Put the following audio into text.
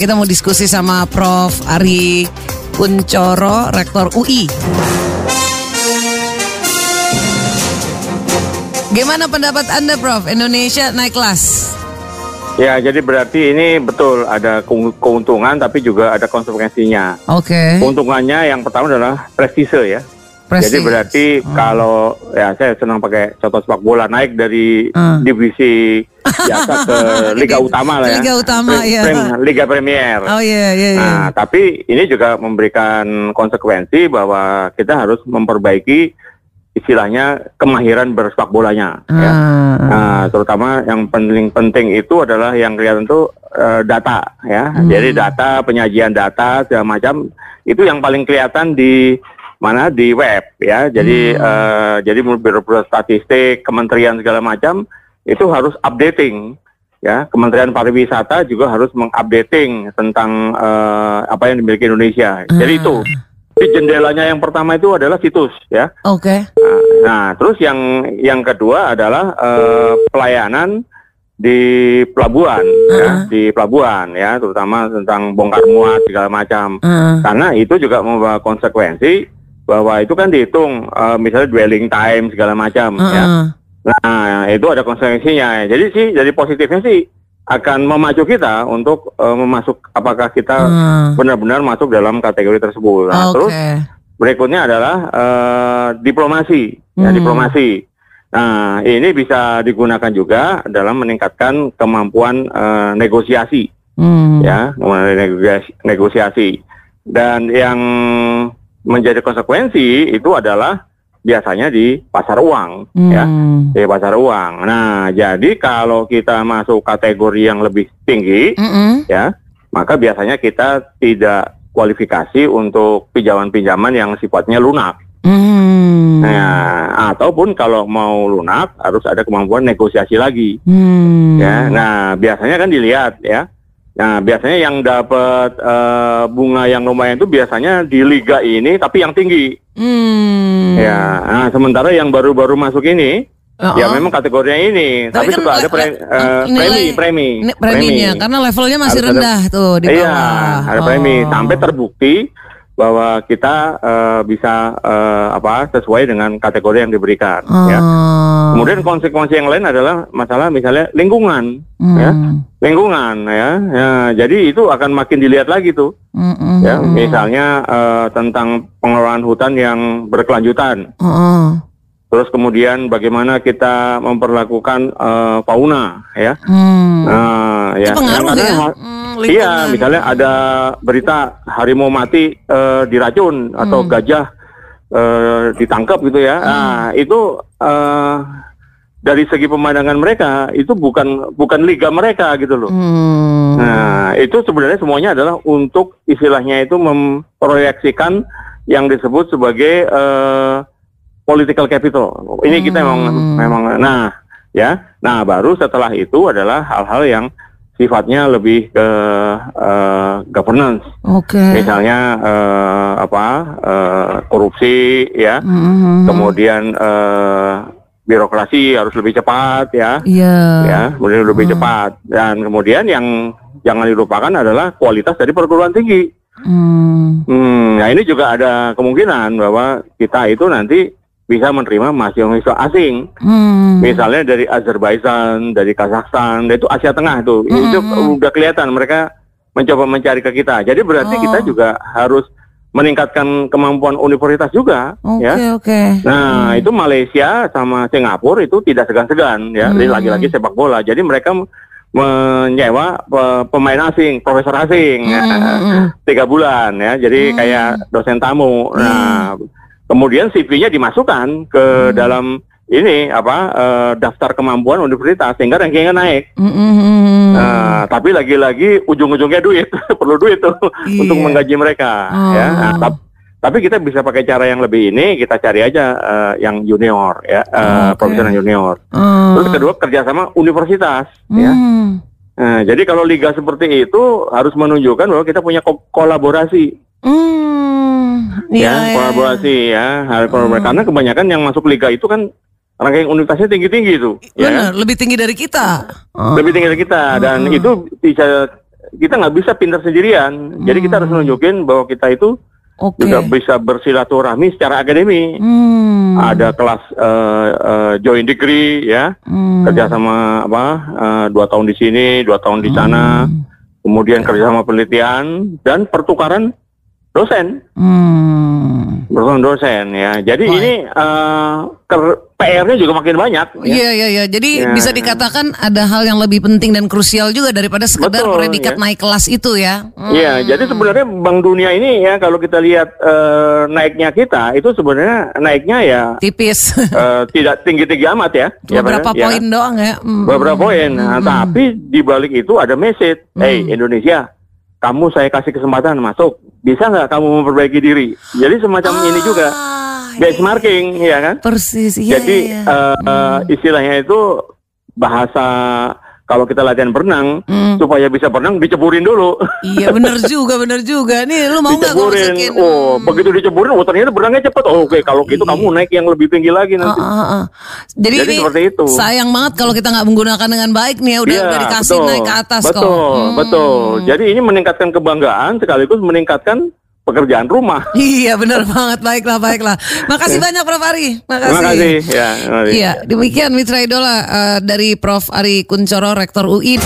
Kita mau diskusi sama Prof. Ari Kuncoro, Rektor UI. Gimana pendapat Anda, Prof? Indonesia naik kelas? Ya, jadi berarti ini betul ada keun- keuntungan tapi juga ada konsekuensinya. Oke. Keuntungannya yang pertama adalah prestise ya. Jadi Prestis. berarti kalau ya saya senang pakai contoh sepak bola naik dari Hmm. divisi biasa ke liga utama lah ya. Liga utama, Pre- ya. Prem- Liga Premier. Oh iya, iya, iya. Nah, tapi ini juga memberikan konsekuensi bahwa kita harus memperbaiki istilahnya kemahiran bersepak bolanya ya. Ah. Nah, terutama yang paling penting itu adalah yang kelihatan tuh eh, data ya. Hmm. Jadi data, penyajian data segala macam itu yang paling kelihatan di mana di web ya. Jadi Hmm. eh, jadi biro-biro statistik, kementerian segala macam itu harus updating ya. Kementerian Pariwisata juga harus mengupdating tentang eh, apa yang dimiliki Indonesia. Jadi Ah. itu. Jadi jendelanya yang pertama itu adalah situs ya. Oke. Nah, Nah, terus yang yang kedua adalah eh, pelayanan di pelabuhan, ya, Uh-uh. di pelabuhan ya, terutama tentang bongkar muat segala macam. Ah. Karena itu juga membawa konsekuensi bahwa itu kan dihitung eh, misalnya dwelling time segala macam ya. Ah. Nah, itu ada konsekuensinya. Jadi sih dari positifnya sih akan memacu kita untuk eh, memasuk apakah kita benar-benar masuk dalam kategori tersebut. Nah, Oke. terus berikutnya adalah eh, diplomasi, ya Hmm. diplomasi. Nah, ini bisa digunakan juga dalam meningkatkan kemampuan eh, negosiasi, Hmm. ya, negosiasi. Dan yang menjadi konsekuensi itu adalah biasanya di pasar uang, ya, Hmm. di pasar uang. Nah, jadi kalau kita masuk kategori yang lebih tinggi, Mm-mm. ya, maka biasanya kita tidak kualifikasi untuk pinjaman-pinjaman yang sifatnya lunak. Hmm. Nah, ataupun kalau mau lunak harus ada kemampuan negosiasi lagi. Hmm. Ya, nah biasanya kan dilihat ya. Nah, biasanya yang dapat eh, bunga yang lumayan itu biasanya di liga ini tapi yang tinggi. Hmm. Ya, nah sementara yang baru-baru masuk ini ya Uh-uh. memang kategorinya ini, Tapi tapi, kan juga ada pre- nilai- premi, premi, Ini preminya karena levelnya masih Harus ada- rendah tuh di bawah. Iya, ada premi Oh. sampai terbukti bahwa kita eh, bisa eh, apa sesuai dengan kategori yang diberikan. Ya. Oh. Kemudian konsekuensi yang lain adalah masalah misalnya lingkungan, Hmm. ya. lingkungan, ya. ya. Jadi itu akan makin dilihat lagi tuh, Mm-mm. ya. Misalnya eh, tentang pengelolaan hutan yang berkelanjutan. Oh. Terus kemudian bagaimana kita memperlakukan eh, fauna, ya. Hmm. Nah, ya. Itu pengaruh Karena ya. Hmm, Iya, misalnya ada berita harimau mati eh, diracun atau Hmm. gajah eh, ditangkap gitu ya. Nah, itu eh, dari segi pemandangan mereka itu bukan bukan liga mereka gitu loh. Hmm. Nah, itu sebenarnya semuanya adalah untuk istilahnya itu memproyeksikan yang disebut sebagai eh, political capital. Ini kita memang Hmm. memang nah ya. Nah, baru setelah itu adalah hal-hal yang sifatnya lebih ke eh, governance. Oke. Misalnya eh, apa? eh, korupsi ya. Hmm. Kemudian eh, birokrasi harus lebih cepat ya Iya. ya, kemudian lebih Hmm. cepat. Dan kemudian yang jangan dilupakan adalah kualitas dari perguruan tinggi. Hmm. Hmm, nah ini juga ada kemungkinan bahwa kita itu nanti bisa menerima mahasiswa asing, Hmm. misalnya dari Azerbaijan, dari Kazakhstan, itu Asia Tengah tuh, Hmm, itu hmm. udah kelihatan mereka mencoba mencari ke kita. Jadi berarti Oh. kita juga harus meningkatkan kemampuan universitas juga, Oke ya. oke. Nah, itu Malaysia sama Singapura itu tidak segan-segan ya. Jadi Hmm. lagi-lagi sepak bola. Jadi mereka menyewa pe- pemain asing, profesor asing ya, Hmm, hmm, hmm. tiga bulan ya. Jadi Hmm. kayak dosen tamu. Nah, kemudian CV-nya dimasukkan ke Hmm. dalam ini apa eh, daftar kemampuan universitas sehingga rankingnya naik. Hmm. Nah, tapi lagi-lagi ujung-ujungnya duit, perlu duit tuh untuk Iya. menggaji mereka. Oh. Ya, Nah, tap- tapi kita bisa pakai cara yang lebih ini, kita cari aja eh, yang junior, ya, eh, Oh, Oke. profesor yang junior. Oh. Terus kedua kerjasama universitas, ya. Hmm. Nah, jadi kalau liga seperti itu harus menunjukkan bahwa kita punya ko- kolaborasi, Hmm. Ya, iya, kolaborasi, ya, Harus kolaborasi. Hmm. Karena kebanyakan yang masuk liga itu kan ranking universitasnya tinggi-tinggi itu, ya. Benar, lebih tinggi dari kita. Oh. lebih tinggi dari kita dan Hmm. itu bisa kita nggak bisa pintar sendirian. Jadi kita harus nunjukin bahwa kita itu Oke. juga bisa bersilaturahmi secara akademi. Hmm. Ada kelas eh, eh, joint degree ya, Hmm. kerja sama apa eh, dua tahun di sini, dua tahun di sana, Hmm. kemudian kerja sama penelitian dan pertukaran dosen, Hmm. pertukaran dosen ya. Jadi ini eh, ker- PR-nya juga makin banyak. ya. Iya iya iya. Jadi Ya. bisa dikatakan ada hal yang lebih penting dan krusial juga daripada sekedar Betul, predikat ya. naik kelas itu ya. Hmm. Iya, jadi sebenarnya Bank Dunia ini ya kalau kita lihat eh, naiknya kita itu sebenarnya naiknya ya Tipis. eh, tidak tinggi-tinggi amat ya. Ya, Beberapa Pak, ya. poin doang ya. Hmm. Beberapa poin. Nah, tapi di balik itu ada message, hey Indonesia, kamu saya kasih kesempatan masuk, bisa nggak kamu memperbaiki diri? Jadi semacam ini juga Ah, benchmarking, ya kan? Persis. Iya, Jadi iya. eh, eh, istilahnya itu bahasa kalau kita latihan berenang Hmm. supaya bisa berenang diceburin dulu. Iya bener juga bener juga. Nih lu mau nggak gue masukin? Oh, begitu diceburin, oh ternyata berenangnya cepet. Oh, Oke, kalau gitu Iya. kamu naik yang lebih tinggi lagi nanti. ah, ah. Jadi, Jadi ini seperti itu. sayang banget kalau kita nggak menggunakan dengan baik nih ya udah Iya, udah dikasih betul. naik ke atas betul, kok. Hmm. Betul, Jadi ini meningkatkan kebanggaan sekaligus meningkatkan pekerjaan rumah. Iya benar banget baiklah baiklah. Makasih banyak Prof Ari. Makasih. Terima kasih. Ya, terima kasih. Iya demikian Mitra Idola eh, dari Prof Ari Kuncoro Rektor UI.